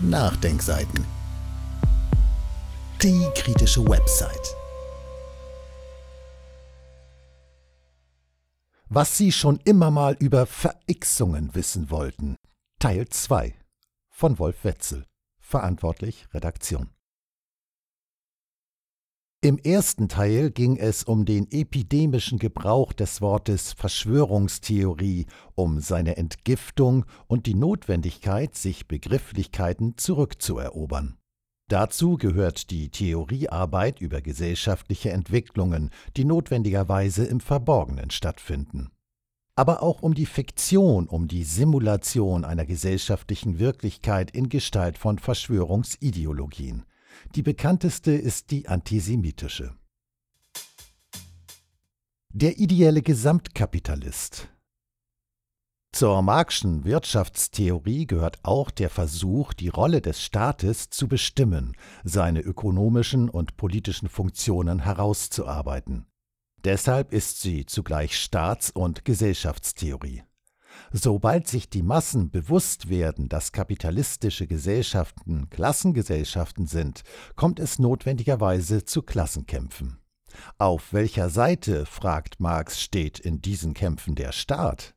Nachdenkseiten. Die kritische Website. Was Sie schon immer mal über Verixungen wissen wollten. Teil 2 von Wolf Wetzel. Verantwortlich Redaktion. Im ersten Teil ging es um den epidemischen Gebrauch des Wortes Verschwörungstheorie, um seine Entgiftung und die Notwendigkeit, sich Begrifflichkeiten zurückzuerobern. Dazu gehört die Theoriearbeit über gesellschaftliche Entwicklungen, die notwendigerweise im Verborgenen stattfinden. Aber auch um die Fiktion, um die Simulation einer gesellschaftlichen Wirklichkeit in Gestalt von Verschwörungsideologien. Die bekannteste ist die antisemitische. Der ideelle Gesamtkapitalist. Zur Marxischen Wirtschaftstheorie gehört auch der Versuch, die Rolle des Staates zu bestimmen, seine ökonomischen und politischen Funktionen herauszuarbeiten. Deshalb ist sie zugleich Staats- und Gesellschaftstheorie. Sobald sich die Massen bewusst werden, dass kapitalistische Gesellschaften Klassengesellschaften sind, kommt es notwendigerweise zu Klassenkämpfen. Auf welcher Seite, fragt Marx, steht in diesen Kämpfen der Staat?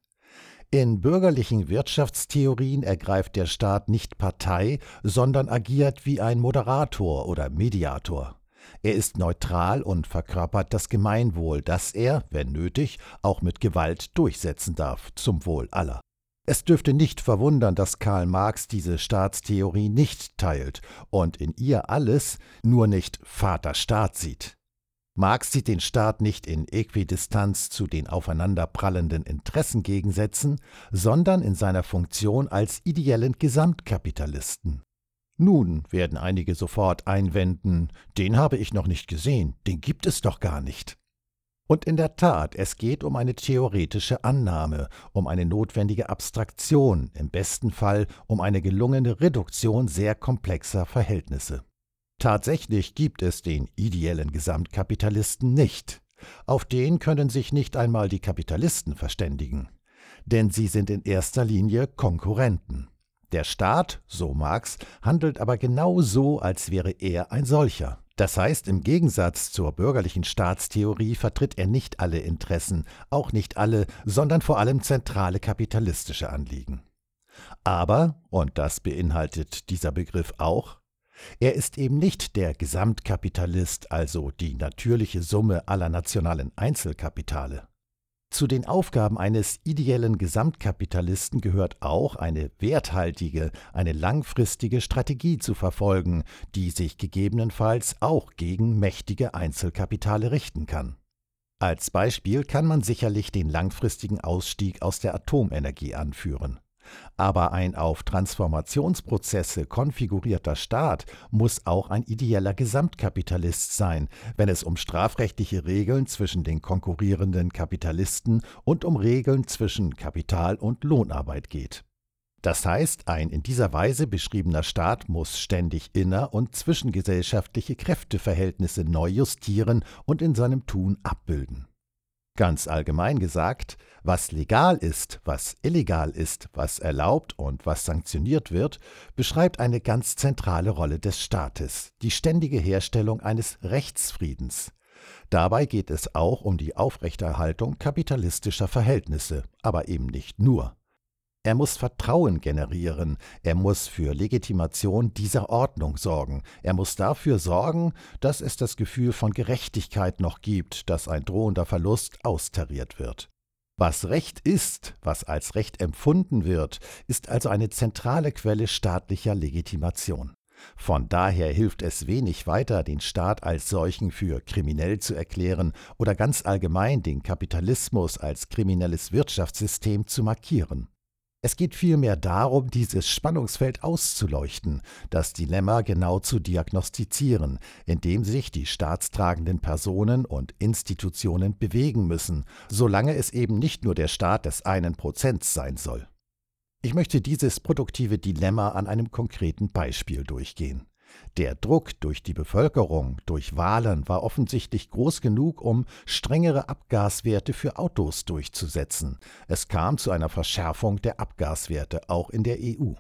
In bürgerlichen Wirtschaftstheorien ergreift der Staat nicht Partei, sondern agiert wie ein Moderator oder Mediator. Er ist neutral und verkörpert das Gemeinwohl, das er, wenn nötig, auch mit Gewalt durchsetzen darf, zum Wohl aller. Es dürfte nicht verwundern, dass Karl Marx diese Staatstheorie nicht teilt und in ihr alles, nur nicht Vaterstaat sieht. Marx sieht den Staat nicht in Äquidistanz zu den aufeinanderprallenden Interessengegensätzen, sondern in seiner Funktion als ideellen Gesamtkapitalisten. Nun werden einige sofort einwenden, den habe ich noch nicht gesehen, den gibt es doch gar nicht. Und in der Tat, es geht um eine theoretische Annahme, um eine notwendige Abstraktion, im besten Fall um eine gelungene Reduktion sehr komplexer Verhältnisse. Tatsächlich gibt es den ideellen Gesamtkapitalisten nicht. Auf den können sich nicht einmal die Kapitalisten verständigen. Denn sie sind in erster Linie Konkurrenten. Der Staat, so Marx, handelt aber genau so, als wäre er ein solcher. Das heißt, im Gegensatz zur bürgerlichen Staatstheorie vertritt er nicht alle Interessen, auch nicht alle, sondern vor allem zentrale kapitalistische Anliegen. Aber, und das beinhaltet dieser Begriff auch, er ist eben nicht der Gesamtkapitalist, also die natürliche Summe aller nationalen Einzelkapitale. Zu den Aufgaben eines ideellen Gesamtkapitalisten gehört auch, eine werthaltige, eine langfristige Strategie zu verfolgen, die sich gegebenenfalls auch gegen mächtige Einzelkapitale richten kann. Als Beispiel kann man sicherlich den langfristigen Ausstieg aus der Atomenergie anführen. Aber ein auf Transformationsprozesse konfigurierter Staat muss auch ein ideeller Gesamtkapitalist sein, wenn es um strafrechtliche Regeln zwischen den konkurrierenden Kapitalisten und um Regeln zwischen Kapital und Lohnarbeit geht. Das heißt, ein in dieser Weise beschriebener Staat muss ständig inner- und zwischengesellschaftliche Kräfteverhältnisse neu justieren und in seinem Tun abbilden. Ganz allgemein gesagt, was legal ist, was illegal ist, was erlaubt und was sanktioniert wird, beschreibt eine ganz zentrale Rolle des Staates, die ständige Herstellung eines Rechtsfriedens. Dabei geht es auch um die Aufrechterhaltung kapitalistischer Verhältnisse, aber eben nicht nur. Er muss Vertrauen generieren, er muss für Legitimation dieser Ordnung sorgen, er muss dafür sorgen, dass es das Gefühl von Gerechtigkeit noch gibt, dass ein drohender Verlust austariert wird. Was Recht ist, was als Recht empfunden wird, ist also eine zentrale Quelle staatlicher Legitimation. Von daher hilft es wenig weiter, den Staat als solchen für kriminell zu erklären oder ganz allgemein den Kapitalismus als kriminelles Wirtschaftssystem zu markieren. Es geht vielmehr darum, dieses Spannungsfeld auszuleuchten, das Dilemma genau zu diagnostizieren, indem sich die staatstragenden Personen und Institutionen bewegen müssen, solange es eben nicht nur der Staat des einen Prozents sein soll. Ich möchte dieses produktive Dilemma an einem konkreten Beispiel durchgehen. Der Druck durch die Bevölkerung, durch Wahlen war offensichtlich groß genug, um strengere Abgaswerte für Autos durchzusetzen. Es kam zu einer Verschärfung der Abgaswerte auch in der EU.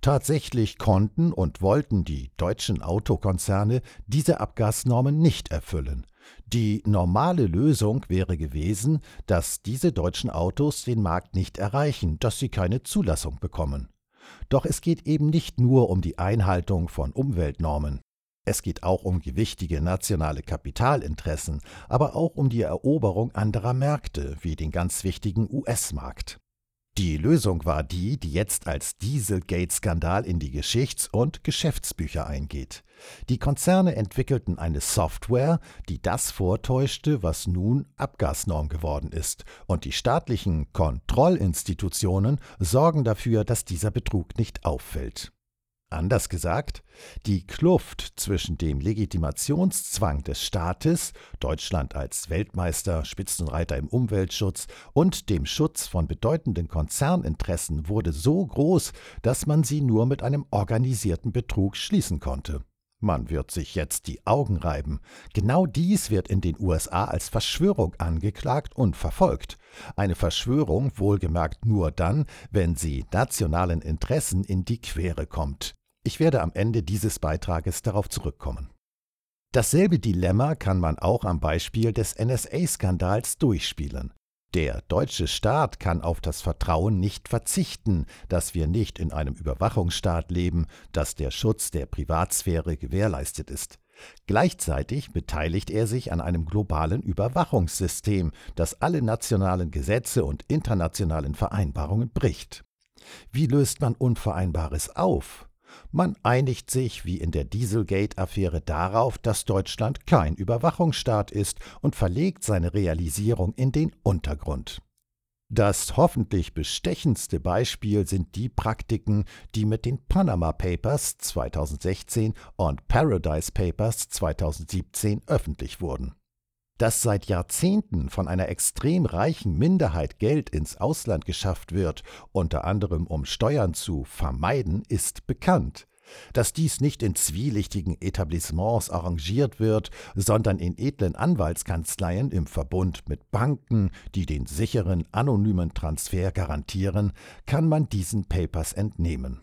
Tatsächlich konnten und wollten die deutschen Autokonzerne diese Abgasnormen nicht erfüllen. Die normale Lösung wäre gewesen, dass diese deutschen Autos den Markt nicht erreichen, dass sie keine Zulassung bekommen. Doch es geht eben nicht nur um die Einhaltung von Umweltnormen. Es geht auch um gewichtige nationale Kapitalinteressen, aber auch um die Eroberung anderer Märkte, wie den ganz wichtigen US-Markt. Die Lösung war die, die jetzt als Dieselgate-Skandal in die Geschichts- und Geschäftsbücher eingeht. Die Konzerne entwickelten eine Software, die das vortäuschte, was nun Abgasnorm geworden ist, und die staatlichen Kontrollinstitutionen sorgen dafür, dass dieser Betrug nicht auffällt. Anders gesagt, die Kluft zwischen dem Legitimationszwang des Staates, Deutschland als Weltmeister, Spitzenreiter im Umweltschutz und dem Schutz von bedeutenden Konzerninteressen wurde so groß, dass man sie nur mit einem organisierten Betrug schließen konnte. Man wird sich jetzt die Augen reiben. Genau dies wird in den USA als Verschwörung angeklagt und verfolgt. Eine Verschwörung wohlgemerkt nur dann, wenn sie nationalen Interessen in die Quere kommt. Ich werde am Ende dieses Beitrages darauf zurückkommen. Dasselbe Dilemma kann man auch am Beispiel des NSA-Skandals durchspielen. Der deutsche Staat kann auf das Vertrauen nicht verzichten, dass wir nicht in einem Überwachungsstaat leben, dass der Schutz der Privatsphäre gewährleistet ist. Gleichzeitig beteiligt er sich an einem globalen Überwachungssystem, das alle nationalen Gesetze und internationalen Vereinbarungen bricht. Wie löst man Unvereinbares auf? Man einigt sich wie in der Dieselgate-Affäre darauf, dass Deutschland kein Überwachungsstaat ist und verlegt seine Realisierung in den Untergrund. Das hoffentlich bestechendste Beispiel sind die Praktiken, die mit den Panama Papers 2016 und Paradise Papers 2017 öffentlich wurden. Dass seit Jahrzehnten von einer extrem reichen Minderheit Geld ins Ausland geschafft wird, unter anderem um Steuern zu vermeiden, ist bekannt. Dass dies nicht in zwielichtigen Etablissements arrangiert wird, sondern in edlen Anwaltskanzleien im Verbund mit Banken, die den sicheren, anonymen Transfer garantieren, kann man diesen Papers entnehmen.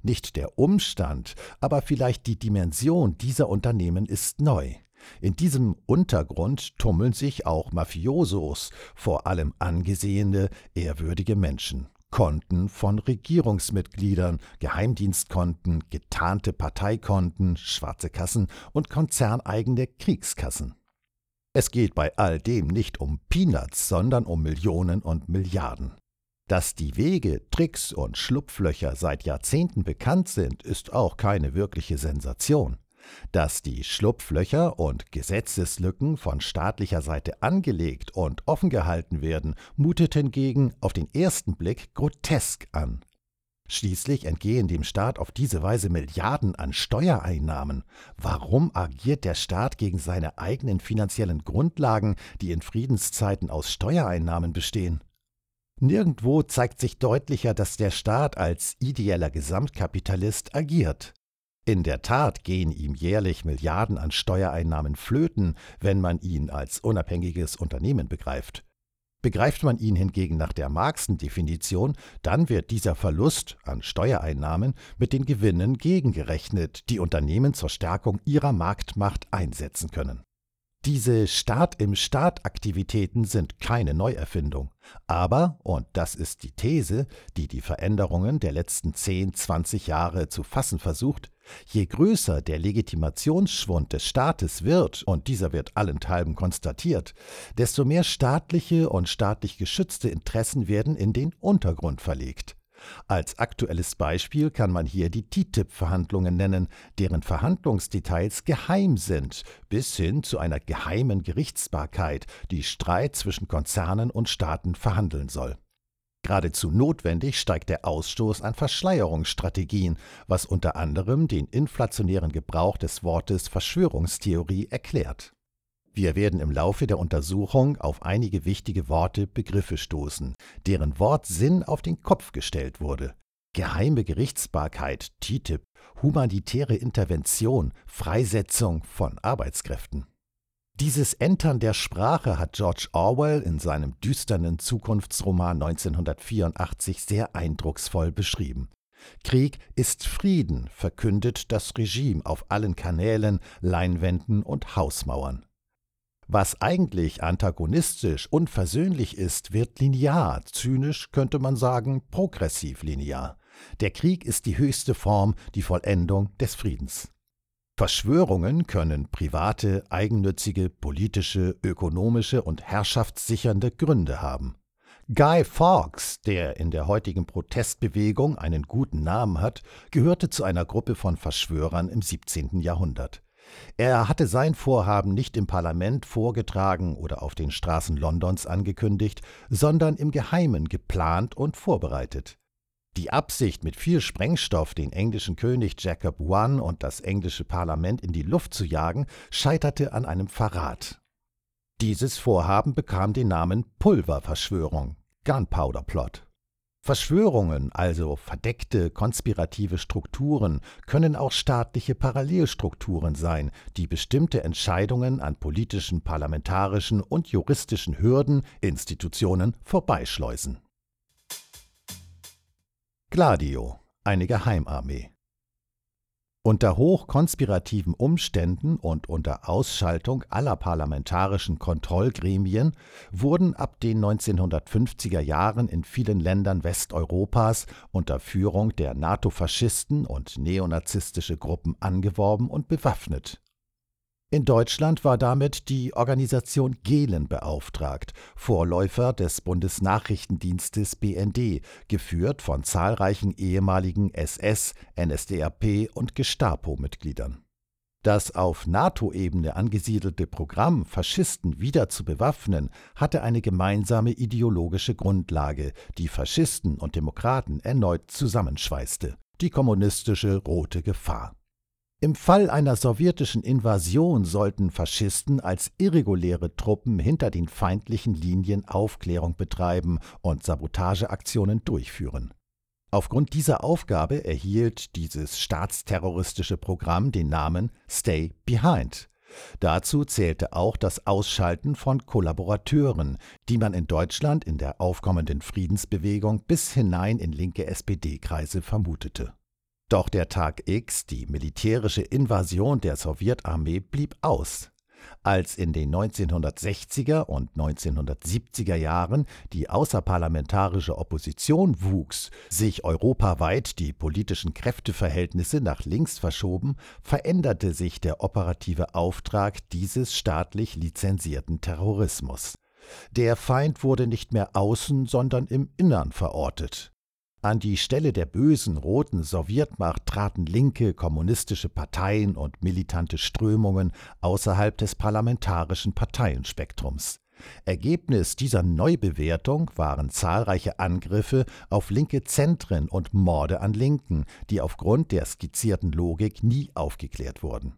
Nicht der Umstand, aber vielleicht die Dimension dieser Unternehmen ist neu. In diesem Untergrund tummeln sich auch Mafiosos, vor allem angesehene, ehrwürdige Menschen. Konten von Regierungsmitgliedern, Geheimdienstkonten, getarnte Parteikonten, schwarze Kassen und konzerneigene Kriegskassen. Es geht bei all dem nicht um Peanuts, sondern um Millionen und Milliarden. Dass die Wege, Tricks und Schlupflöcher seit Jahrzehnten bekannt sind, ist auch keine wirkliche Sensation. Dass die Schlupflöcher und Gesetzeslücken von staatlicher Seite angelegt und offen gehalten werden, mutet hingegen auf den ersten Blick grotesk an. Schließlich entgehen dem Staat auf diese Weise Milliarden an Steuereinnahmen. Warum agiert der Staat gegen seine eigenen finanziellen Grundlagen, die in Friedenszeiten aus Steuereinnahmen bestehen? Nirgendwo zeigt sich deutlicher, dass der Staat als ideeller Gesamtkapitalist agiert. In der Tat gehen ihm jährlich Milliarden an Steuereinnahmen flöten, wenn man ihn als unabhängiges Unternehmen begreift. Begreift man ihn hingegen nach der Marxen Definition, dann wird dieser Verlust an Steuereinnahmen mit den Gewinnen gegengerechnet, die Unternehmen zur Stärkung ihrer Marktmacht einsetzen können. Diese Staat-im-Staat-Aktivitäten sind keine Neuerfindung. Aber, und das ist die These, die die Veränderungen der letzten 10, 20 Jahre zu fassen versucht, je größer der Legitimationsschwund des Staates wird, und dieser wird allenthalben konstatiert, desto mehr staatliche und staatlich geschützte Interessen werden in den Untergrund verlegt. Als aktuelles Beispiel kann man hier die TTIP-Verhandlungen nennen, deren Verhandlungsdetails geheim sind, bis hin zu einer geheimen Gerichtsbarkeit, die Streit zwischen Konzernen und Staaten verhandeln soll. Geradezu notwendig steigt der Ausstoß an Verschleierungsstrategien, was unter anderem den inflationären Gebrauch des Wortes Verschwörungstheorie erklärt. Wir werden im Laufe der Untersuchung auf einige wichtige Worte, Begriffe stoßen, deren Wortsinn auf den Kopf gestellt wurde. Geheime Gerichtsbarkeit, TTIP, humanitäre Intervention, Freisetzung von Arbeitskräften. Dieses Entern der Sprache hat George Orwell in seinem düsternen Zukunftsroman 1984 sehr eindrucksvoll beschrieben. Krieg ist Frieden, verkündet das Regime auf allen Kanälen, Leinwänden und Hausmauern. Was eigentlich antagonistisch und versöhnlich ist, wird linear, zynisch könnte man sagen, progressiv linear. Der Krieg ist die höchste Form, die Vollendung des Friedens. Verschwörungen können private, eigennützige, politische, ökonomische und herrschaftssichernde Gründe haben. Guy Fawkes, der in der heutigen Protestbewegung einen guten Namen hat, gehörte zu einer Gruppe von Verschwörern im 17. Jahrhundert. Er hatte sein Vorhaben nicht im Parlament vorgetragen oder auf den Straßen Londons angekündigt, sondern im Geheimen geplant und vorbereitet. Die Absicht, mit viel Sprengstoff den englischen König Jacob I und das englische Parlament in die Luft zu jagen, scheiterte an einem Verrat. Dieses Vorhaben bekam den Namen Pulververschwörung, Gunpowder Plot. Verschwörungen, also verdeckte konspirative Strukturen, können auch staatliche Parallelstrukturen sein, die bestimmte Entscheidungen an politischen, parlamentarischen und juristischen Hürden, Institutionen vorbeischleusen. Gladio, eine Geheimarmee. Unter hochkonspirativen Umständen und unter Ausschaltung aller parlamentarischen Kontrollgremien wurden ab den 1950er Jahren in vielen Ländern Westeuropas unter Führung der NATO-Faschisten und neonazistische Gruppen angeworben und bewaffnet in Deutschland war damit die Organisation Gehlen beauftragt, Vorläufer des Bundesnachrichtendienstes BND, geführt von zahlreichen ehemaligen SS, NSDAP und Gestapo-Mitgliedern. Das auf NATO-Ebene angesiedelte Programm, Faschisten wieder zu bewaffnen, hatte eine gemeinsame ideologische Grundlage, die Faschisten und Demokraten erneut zusammenschweißte: die kommunistische Rote Gefahr. Im Fall einer sowjetischen Invasion sollten Faschisten als irreguläre Truppen hinter den feindlichen Linien Aufklärung betreiben und Sabotageaktionen durchführen. Aufgrund dieser Aufgabe erhielt dieses staatsterroristische Programm den Namen Stay Behind. Dazu zählte auch das Ausschalten von Kollaborateuren, die man in Deutschland in der aufkommenden Friedensbewegung bis hinein in linke SPD-Kreise vermutete. Doch der Tag X, die militärische Invasion der Sowjetarmee, blieb aus. Als in den 1960er und 1970er Jahren die außerparlamentarische Opposition wuchs, sich europaweit die politischen Kräfteverhältnisse nach links verschoben, veränderte sich der operative Auftrag dieses staatlich lizenzierten Terrorismus. Der Feind wurde nicht mehr außen, sondern im Innern verortet. An die Stelle der bösen roten Sowjetmacht traten linke kommunistische Parteien und militante Strömungen außerhalb des parlamentarischen Parteienspektrums. Ergebnis dieser Neubewertung waren zahlreiche Angriffe auf linke Zentren und Morde an Linken, die aufgrund der skizzierten Logik nie aufgeklärt wurden.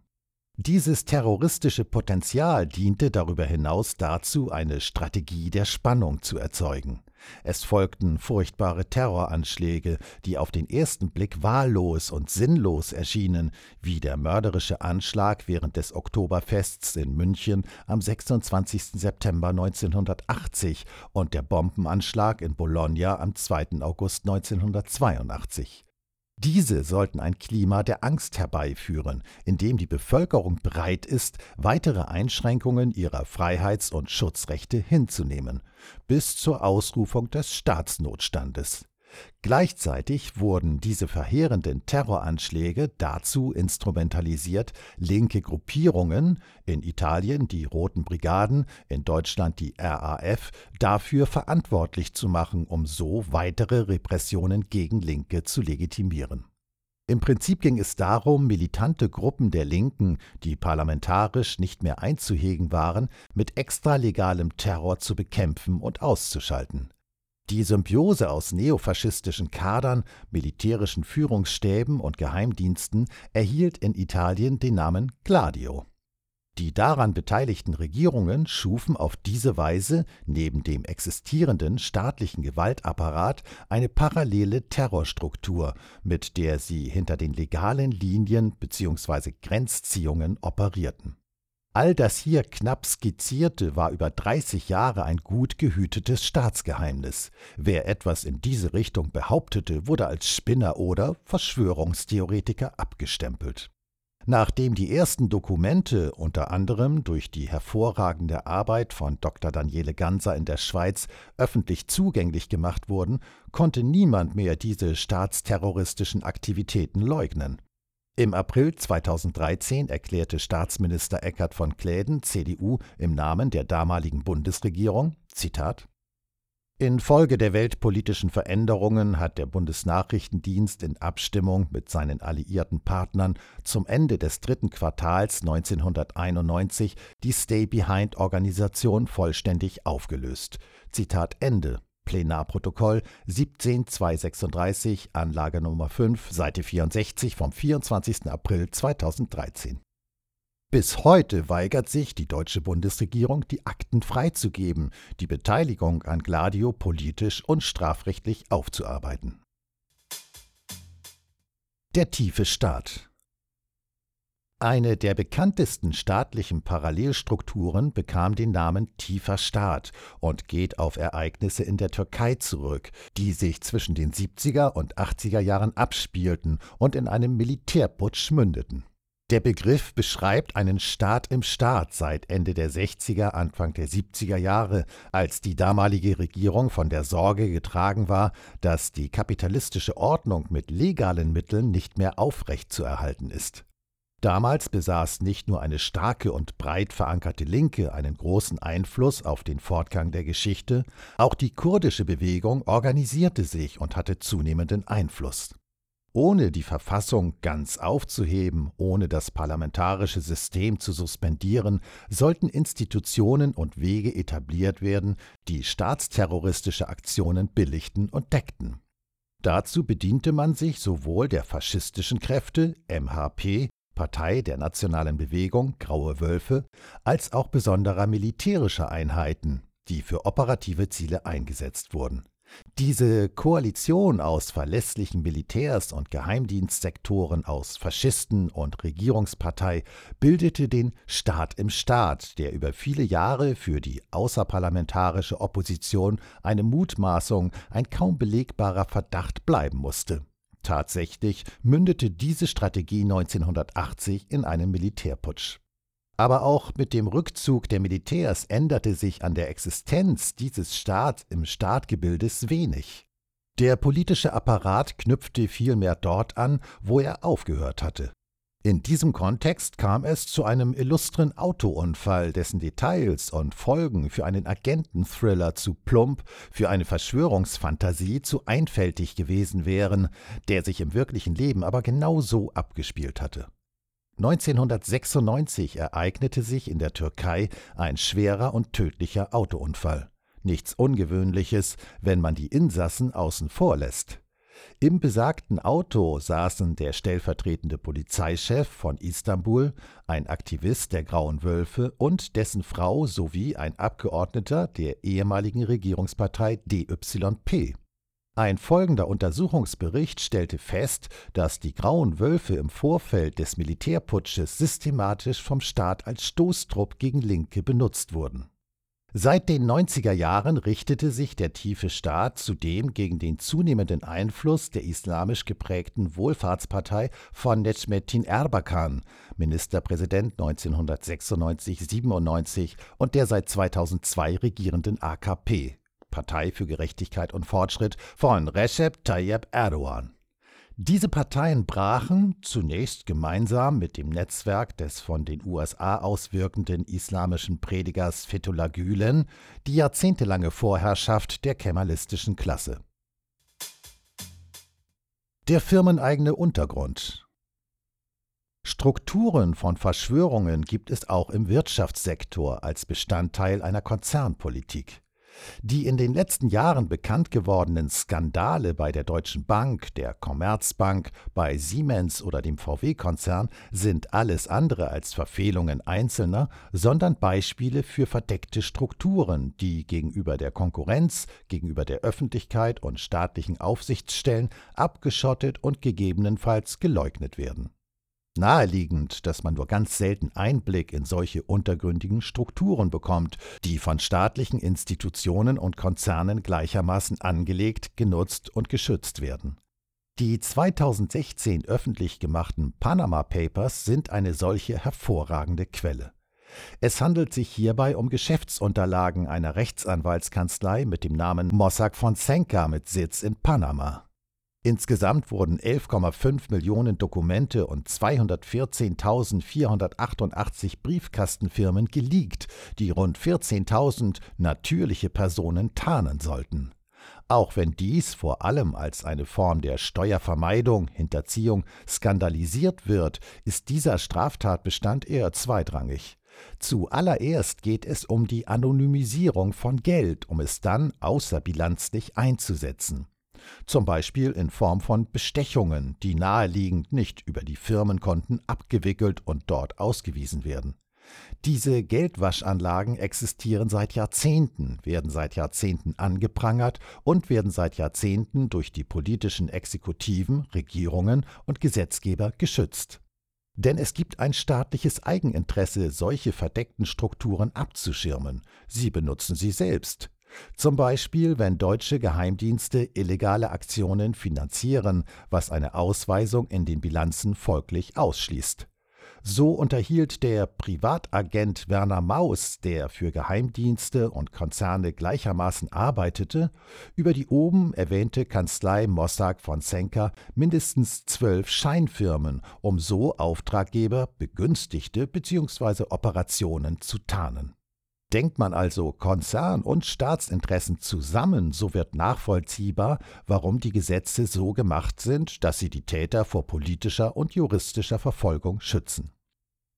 Dieses terroristische Potenzial diente darüber hinaus dazu, eine Strategie der Spannung zu erzeugen. Es folgten furchtbare Terroranschläge, die auf den ersten Blick wahllos und sinnlos erschienen, wie der mörderische Anschlag während des Oktoberfests in München am 26. September 1980 und der Bombenanschlag in Bologna am 2. August 1982. Diese sollten ein Klima der Angst herbeiführen, in dem die Bevölkerung bereit ist, weitere Einschränkungen ihrer Freiheits- und Schutzrechte hinzunehmen, bis zur Ausrufung des Staatsnotstandes. Gleichzeitig wurden diese verheerenden Terroranschläge dazu instrumentalisiert, linke Gruppierungen, in Italien die Roten Brigaden, in Deutschland die RAF, dafür verantwortlich zu machen, um so weitere Repressionen gegen Linke zu legitimieren. Im Prinzip ging es darum, militante Gruppen der Linken, die parlamentarisch nicht mehr einzuhegen waren, mit extralegalem Terror zu bekämpfen und auszuschalten. Die Symbiose aus neofaschistischen Kadern, militärischen Führungsstäben und Geheimdiensten erhielt in Italien den Namen Gladio. Die daran beteiligten Regierungen schufen auf diese Weise neben dem existierenden staatlichen Gewaltapparat eine parallele Terrorstruktur, mit der sie hinter den legalen Linien bzw. Grenzziehungen operierten All das hier knapp skizzierte war über 30 Jahre ein gut gehütetes Staatsgeheimnis. Wer etwas in diese Richtung behauptete, wurde als Spinner oder Verschwörungstheoretiker abgestempelt. Nachdem die ersten Dokumente, unter anderem durch die hervorragende Arbeit von Dr. Daniele Ganser in der Schweiz, öffentlich zugänglich gemacht wurden, konnte niemand mehr diese staatsterroristischen Aktivitäten leugnen. Im April 2013 erklärte Staatsminister Eckhard von Kläden, CDU, im Namen der damaligen Bundesregierung, Zitat, Infolge der weltpolitischen Veränderungen hat der Bundesnachrichtendienst in Abstimmung mit seinen alliierten Partnern zum Ende des dritten Quartals 1991 die Stay-Behind-Organisation vollständig aufgelöst. Zitat Ende. Plenarprotokoll 17236, Anlage Nummer 5, Seite 64 vom 24. April 2013. Bis heute weigert sich die deutsche Bundesregierung, die Akten freizugeben, die Beteiligung an Gladio politisch und strafrechtlich aufzuarbeiten. Der tiefe Staat eine der bekanntesten staatlichen Parallelstrukturen bekam den Namen Tiefer Staat und geht auf Ereignisse in der Türkei zurück, die sich zwischen den 70er und 80er Jahren abspielten und in einem Militärputsch mündeten. Der Begriff beschreibt einen Staat im Staat seit Ende der 60er, Anfang der 70er Jahre, als die damalige Regierung von der Sorge getragen war, dass die kapitalistische Ordnung mit legalen Mitteln nicht mehr aufrechtzuerhalten ist. Damals besaß nicht nur eine starke und breit verankerte Linke einen großen Einfluss auf den Fortgang der Geschichte, auch die kurdische Bewegung organisierte sich und hatte zunehmenden Einfluss. Ohne die Verfassung ganz aufzuheben, ohne das parlamentarische System zu suspendieren, sollten Institutionen und Wege etabliert werden, die staatsterroristische Aktionen billigten und deckten. Dazu bediente man sich sowohl der faschistischen Kräfte MHP Partei der Nationalen Bewegung Graue Wölfe als auch besonderer militärischer Einheiten, die für operative Ziele eingesetzt wurden. Diese Koalition aus verlässlichen Militärs und Geheimdienstsektoren aus Faschisten und Regierungspartei bildete den Staat im Staat, der über viele Jahre für die außerparlamentarische Opposition eine Mutmaßung, ein kaum belegbarer Verdacht bleiben musste. Tatsächlich mündete diese Strategie 1980 in einen Militärputsch. Aber auch mit dem Rückzug der Militärs änderte sich an der Existenz dieses Staats im Staatgebildes wenig. Der politische Apparat knüpfte vielmehr dort an, wo er aufgehört hatte. In diesem Kontext kam es zu einem illustren Autounfall, dessen Details und Folgen für einen Agententhriller zu plump, für eine Verschwörungsfantasie zu einfältig gewesen wären, der sich im wirklichen Leben aber genau so abgespielt hatte. 1996 ereignete sich in der Türkei ein schwerer und tödlicher Autounfall. Nichts Ungewöhnliches, wenn man die Insassen außen vor lässt. Im besagten Auto saßen der stellvertretende Polizeichef von Istanbul, ein Aktivist der Grauen Wölfe und dessen Frau sowie ein Abgeordneter der ehemaligen Regierungspartei DYP. Ein folgender Untersuchungsbericht stellte fest, dass die Grauen Wölfe im Vorfeld des Militärputsches systematisch vom Staat als Stoßtrupp gegen Linke benutzt wurden Seit den 90er Jahren richtete sich der tiefe Staat zudem gegen den zunehmenden Einfluss der islamisch geprägten Wohlfahrtspartei von Necmettin Erbakan, Ministerpräsident 1996-97 und der seit 2002 regierenden AKP, Partei für Gerechtigkeit und Fortschritt von Recep Tayyip Erdogan. Diese Parteien brachen, zunächst gemeinsam mit dem Netzwerk des von den USA auswirkenden islamischen Predigers Fethullah Gülen, die jahrzehntelange Vorherrschaft der kemalistischen Klasse. Der firmeneigene Untergrund Strukturen von Verschwörungen gibt es auch im Wirtschaftssektor als Bestandteil einer Konzernpolitik. Die in den letzten Jahren bekannt gewordenen Skandale bei der Deutschen Bank, der Commerzbank, bei Siemens oder dem VW-Konzern sind alles andere als Verfehlungen Einzelner, sondern Beispiele für verdeckte Strukturen, die gegenüber der Konkurrenz, gegenüber der Öffentlichkeit und staatlichen Aufsichtsstellen abgeschottet und gegebenenfalls geleugnet werden. Naheliegend, dass man nur ganz selten Einblick in solche untergründigen Strukturen bekommt, die von staatlichen Institutionen und Konzernen gleichermaßen angelegt, genutzt und geschützt werden. Die 2016 öffentlich gemachten Panama Papers sind eine solche hervorragende Quelle. Es handelt sich hierbei um Geschäftsunterlagen einer Rechtsanwaltskanzlei mit dem Namen Mossack Fonseca mit Sitz in Panama. Insgesamt wurden 11,5 Millionen Dokumente und 214.488 Briefkastenfirmen geleakt, die rund 14.000 natürliche Personen tarnen sollten. Auch wenn dies vor allem als eine Form der Steuervermeidung, Hinterziehung skandalisiert wird, ist dieser Straftatbestand eher zweitrangig. Zuallererst geht es um die Anonymisierung von Geld, um es dann außerbilanzlich einzusetzen zum Beispiel in Form von Bestechungen, die naheliegend nicht über die Firmenkonten abgewickelt und dort ausgewiesen werden. Diese Geldwaschanlagen existieren seit Jahrzehnten, werden seit Jahrzehnten angeprangert und werden seit Jahrzehnten durch die politischen Exekutiven, Regierungen und Gesetzgeber geschützt. Denn es gibt ein staatliches Eigeninteresse, solche verdeckten Strukturen abzuschirmen. Sie benutzen sie selbst. Zum Beispiel, wenn deutsche Geheimdienste illegale Aktionen finanzieren, was eine Ausweisung in den Bilanzen folglich ausschließt. So unterhielt der Privatagent Werner Maus, der für Geheimdienste und Konzerne gleichermaßen arbeitete, über die oben erwähnte Kanzlei Mossack Fonseca mindestens zwölf Scheinfirmen, um so Auftraggeber, Begünstigte bzw. Operationen zu tarnen. Denkt man also Konzern- und Staatsinteressen zusammen, so wird nachvollziehbar, warum die Gesetze so gemacht sind, dass sie die Täter vor politischer und juristischer Verfolgung schützen.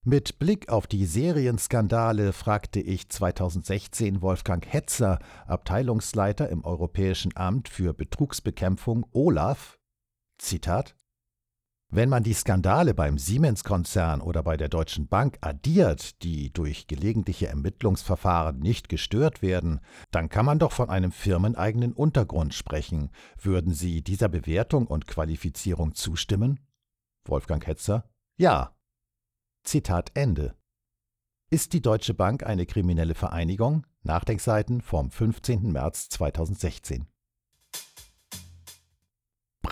Mit Blick auf die Serienskandale fragte ich 2016 Wolfgang Hetzer, Abteilungsleiter im Europäischen Amt für Betrugsbekämpfung Olaf, Zitat wenn man die Skandale beim Siemens-Konzern oder bei der Deutschen Bank addiert, die durch gelegentliche Ermittlungsverfahren nicht gestört werden, dann kann man doch von einem firmeneigenen Untergrund sprechen. Würden Sie dieser Bewertung und Qualifizierung zustimmen? Wolfgang Hetzer Ja. Zitat Ende. Ist die Deutsche Bank eine kriminelle Vereinigung? Nachdenkseiten vom 15. März 2016.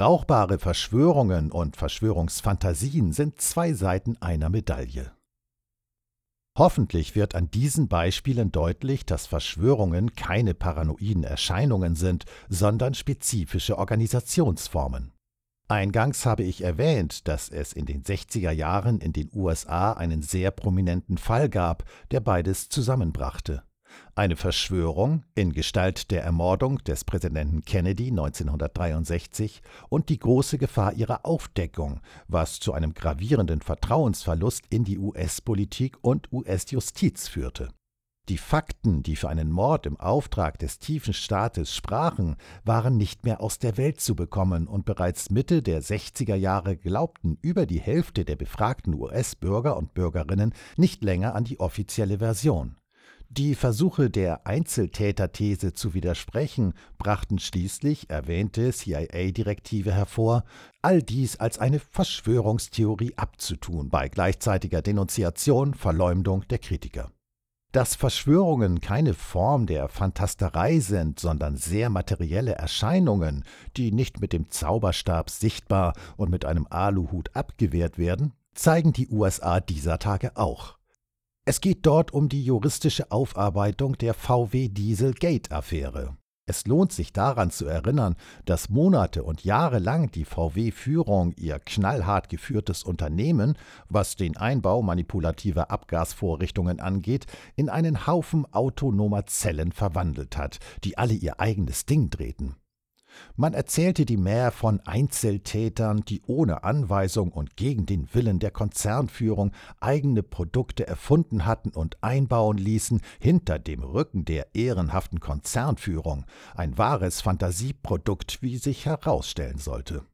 Brauchbare Verschwörungen und Verschwörungsfantasien sind zwei Seiten einer Medaille. Hoffentlich wird an diesen Beispielen deutlich, dass Verschwörungen keine paranoiden Erscheinungen sind, sondern spezifische Organisationsformen. Eingangs habe ich erwähnt, dass es in den 60er Jahren in den USA einen sehr prominenten Fall gab, der beides zusammenbrachte. Eine Verschwörung in Gestalt der Ermordung des Präsidenten Kennedy 1963 und die große Gefahr ihrer Aufdeckung, was zu einem gravierenden Vertrauensverlust in die US-Politik und US-Justiz führte. Die Fakten, die für einen Mord im Auftrag des tiefen Staates sprachen, waren nicht mehr aus der Welt zu bekommen, und bereits Mitte der 60er Jahre glaubten über die Hälfte der befragten US-Bürger und Bürgerinnen nicht länger an die offizielle Version. Die Versuche der Einzeltäterthese zu widersprechen brachten schließlich erwähnte CIA-Direktive hervor, all dies als eine Verschwörungstheorie abzutun, bei gleichzeitiger Denunziation, Verleumdung der Kritiker. Dass Verschwörungen keine Form der Fantasterei sind, sondern sehr materielle Erscheinungen, die nicht mit dem Zauberstab sichtbar und mit einem Aluhut abgewehrt werden, zeigen die USA dieser Tage auch. Es geht dort um die juristische Aufarbeitung der VW Dieselgate-Affäre. Es lohnt sich daran zu erinnern, dass Monate und Jahre lang die VW-Führung ihr knallhart geführtes Unternehmen, was den Einbau manipulativer Abgasvorrichtungen angeht, in einen Haufen autonomer Zellen verwandelt hat, die alle ihr eigenes Ding drehten. Man erzählte die Mär von Einzeltätern, die ohne Anweisung und gegen den Willen der Konzernführung eigene Produkte erfunden hatten und einbauen ließen, hinter dem Rücken der ehrenhaften Konzernführung, ein wahres Fantasieprodukt, wie sich herausstellen sollte.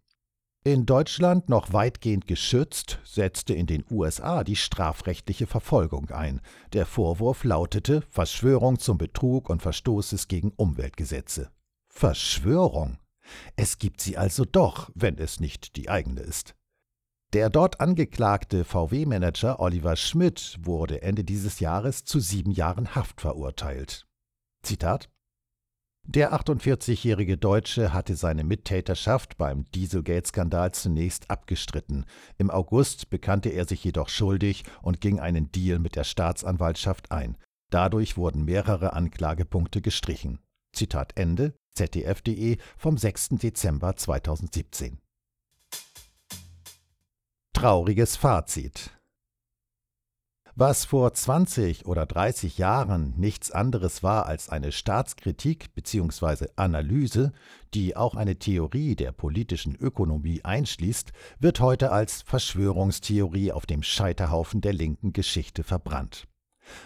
In Deutschland noch weitgehend geschützt, setzte in den USA die strafrechtliche Verfolgung ein. Der Vorwurf lautete Verschwörung zum Betrug und Verstoßes gegen Umweltgesetze. Verschwörung. Es gibt sie also doch, wenn es nicht die eigene ist. Der dort angeklagte VW-Manager Oliver Schmidt wurde Ende dieses Jahres zu sieben Jahren Haft verurteilt. Zitat der 48-jährige Deutsche hatte seine Mittäterschaft beim Dieselgate-Skandal zunächst abgestritten. Im August bekannte er sich jedoch schuldig und ging einen Deal mit der Staatsanwaltschaft ein. Dadurch wurden mehrere Anklagepunkte gestrichen. Zitat Ende, ZDF.de vom 6. Dezember 2017. Trauriges Fazit. Was vor 20 oder 30 Jahren nichts anderes war als eine Staatskritik bzw. Analyse, die auch eine Theorie der politischen Ökonomie einschließt, wird heute als Verschwörungstheorie auf dem Scheiterhaufen der linken Geschichte verbrannt.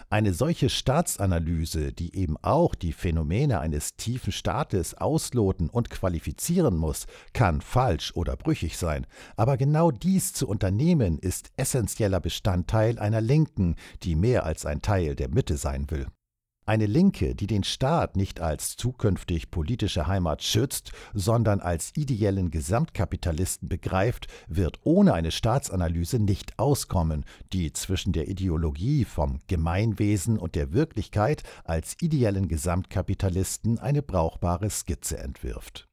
Eine solche Staatsanalyse, die eben auch die Phänomene eines tiefen Staates ausloten und qualifizieren muss, kann falsch oder brüchig sein, aber genau dies zu unternehmen ist essentieller Bestandteil einer Linken, die mehr als ein Teil der Mitte sein will. Eine Linke, die den Staat nicht als zukünftig politische Heimat schützt, sondern als ideellen Gesamtkapitalisten begreift, wird ohne eine Staatsanalyse nicht auskommen, die zwischen der Ideologie vom Gemeinwesen und der Wirklichkeit als ideellen Gesamtkapitalisten eine brauchbare Skizze entwirft.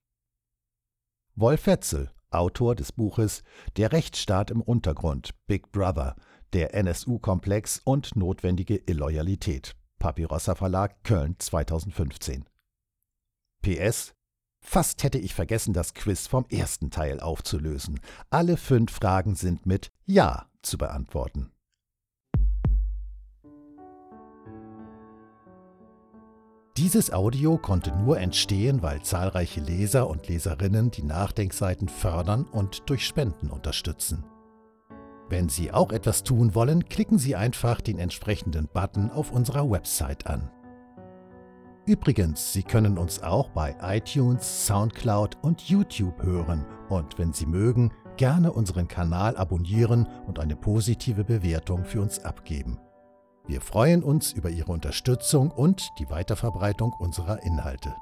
Wolf Wetzel, Autor des Buches Der Rechtsstaat im Untergrund, Big Brother, der NSU-Komplex und notwendige Illoyalität. Papirossa Verlag, Köln 2015. PS Fast hätte ich vergessen, das Quiz vom ersten Teil aufzulösen. Alle fünf Fragen sind mit Ja zu beantworten. Dieses Audio konnte nur entstehen, weil zahlreiche Leser und Leserinnen die Nachdenkseiten fördern und durch Spenden unterstützen. Wenn Sie auch etwas tun wollen, klicken Sie einfach den entsprechenden Button auf unserer Website an. Übrigens, Sie können uns auch bei iTunes, SoundCloud und YouTube hören und wenn Sie mögen, gerne unseren Kanal abonnieren und eine positive Bewertung für uns abgeben. Wir freuen uns über Ihre Unterstützung und die Weiterverbreitung unserer Inhalte.